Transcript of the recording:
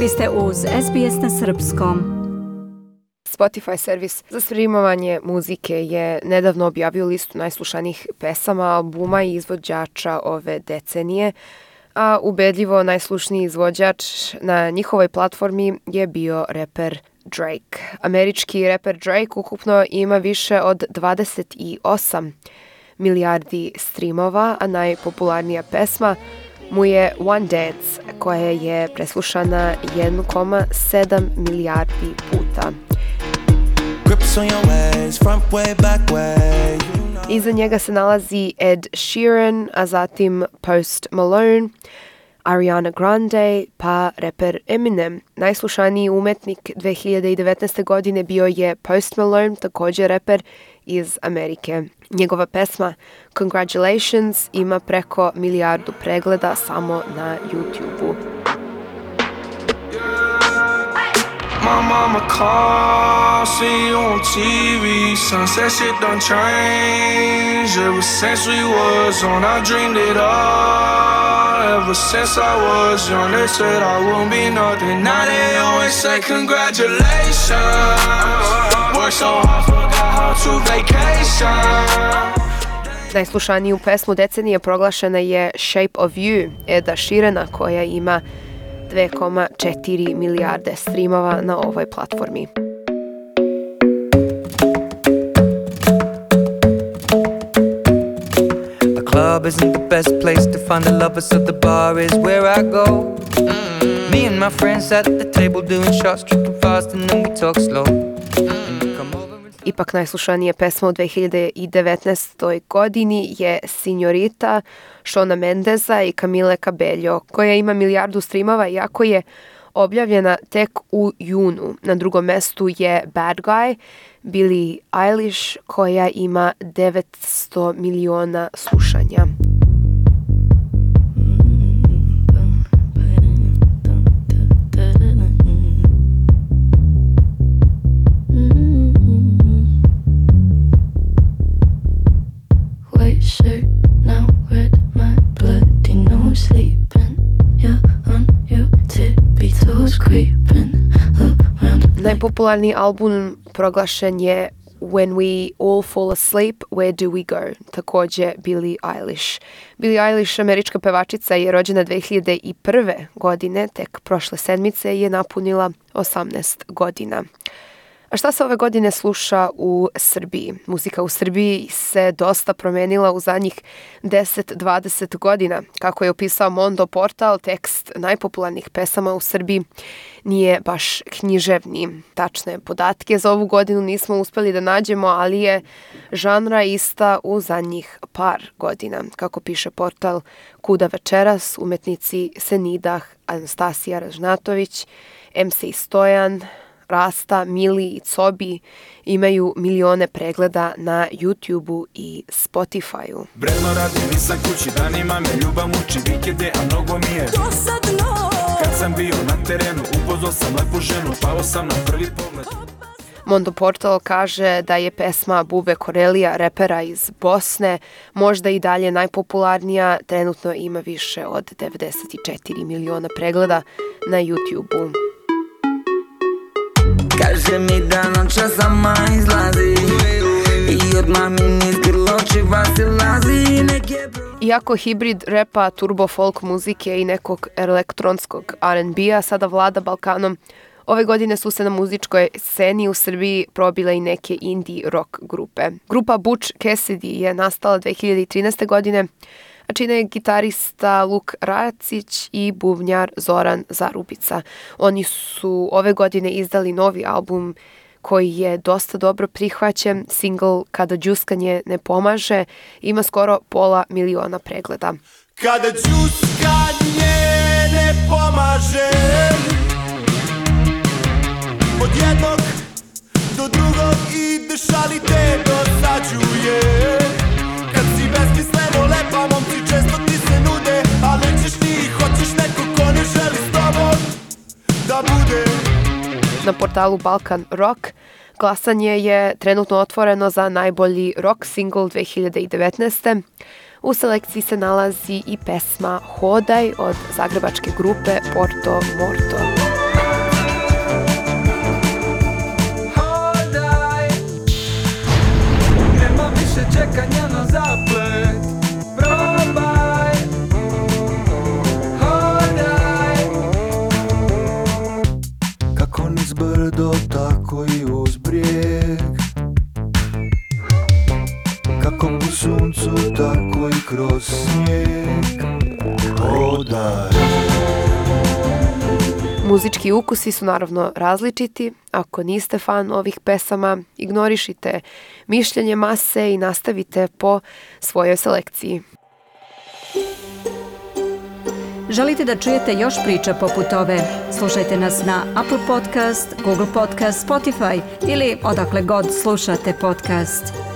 Vi ste uz SBS na Srpskom. Spotify servis za streamovanje muzike je nedavno objavio listu najslušanih pesama, albuma i izvođača ove decenije, a ubedljivo najslušniji izvođač na njihovoj platformi je bio reper Drake. Američki reper Drake ukupno ima više od 28 milijardi streamova, a najpopularnija pesma je mu je One Dance koja je preslušana 1,7 milijardi puta. Iza njega se nalazi Ed Sheeran, a zatim Post Malone, Ariana Grande, pa reper Eminem. Najslušaniji umetnik 2019. godine bio je Post Malone, takođe reper iz Amerike. Njegova pesma Congratulations ima preko milijardu pregleda samo na YouTube-u. My mama called, see you on TV. Sunset shit done change. ever since we was on. I dreamed it all ever since I was young. They said I won't be nothing. Not it. and say congratulations. Work so hard, forgot how to vacation. Najslušaniju pesmu decenije proglašena je Shape of You Eda Širena koja ima 2,4 milijarde streamova na ovoj platformi. The club isn't the best place to find the lovers, so the bar is where I go. Mm. Me and my friends at the table doing shots, tripping fast and then we talk slow. Ipak najslušanija pesma u 2019. godini je Signorita Šona Mendeza i Camille Cabello, koja ima milijardu streamova iako je objavljena tek u junu. Na drugom mestu je Bad Guy, Billie Eilish, koja ima 900 miliona slušanja. najpopularniji album proglašen je When We All Fall Asleep, Where Do We Go, takođe Billie Eilish. Billie Eilish, američka pevačica, je rođena 2001. godine, tek prošle sedmice je napunila 18 godina. A šta se ove godine sluša u Srbiji? Muzika u Srbiji se dosta promenila u zadnjih 10-20 godina. Kako je opisao Mondo portal, tekst najpopularnih pesama u Srbiji nije baš književni. Tačne podatke za ovu godinu nismo uspeli da nađemo, ali je žanra ista u zadnjih par godina. Kako piše portal Kuda večeras, umetnici Senidah Anastasija Ražnatović, MC Stojan, Rasta, Mili i Cobi imaju milione pregleda na YouTube-u i Spotify-u. Brezno radim, nisam kući, danima me ljubav muči, vikende, a mnogo mi je dosadno. Kad sam bio na terenu, upoznao sam lepu ženu, pao sam na prvi pogled. Mondo Portal kaže da je pesma Bube Korelija, repera iz Bosne, možda i dalje najpopularnija, trenutno ima više od 94 miliona pregleda na YouTube-u se mi da noća sama izlazi I od mamin iz grločiva se lazi neke... Iako hibrid repa, turbo folk muzike i nekog elektronskog R&B-a sada vlada Balkanom, Ove godine su se na muzičkoj sceni u Srbiji probile i neke indie rock grupe. Grupa Butch Cassidy je nastala 2013. godine a čine gitarista Luk Racić i bubnjar Zoran Zarubica. Oni su ove godine izdali novi album koji je dosta dobro prihvaćen, single Kada džuskanje ne pomaže, ima skoro pola miliona pregleda. Kada džuskanje na portalu Balkan Rock. Glasanje je trenutno otvoreno za najbolji rock single 2019. U selekciji se nalazi i pesma Hodaj od zagrebačke grupe Porto Morto. kroz snijeg odaje Muzički ukusi su naravno različiti. Ako niste fan ovih pesama, ignorišite mišljenje mase i nastavite po svojoj selekciji. Želite da čujete još priča poput ove? Slušajte nas na Apple Podcast, Google Podcast, Spotify ili odakle god slušate podcast.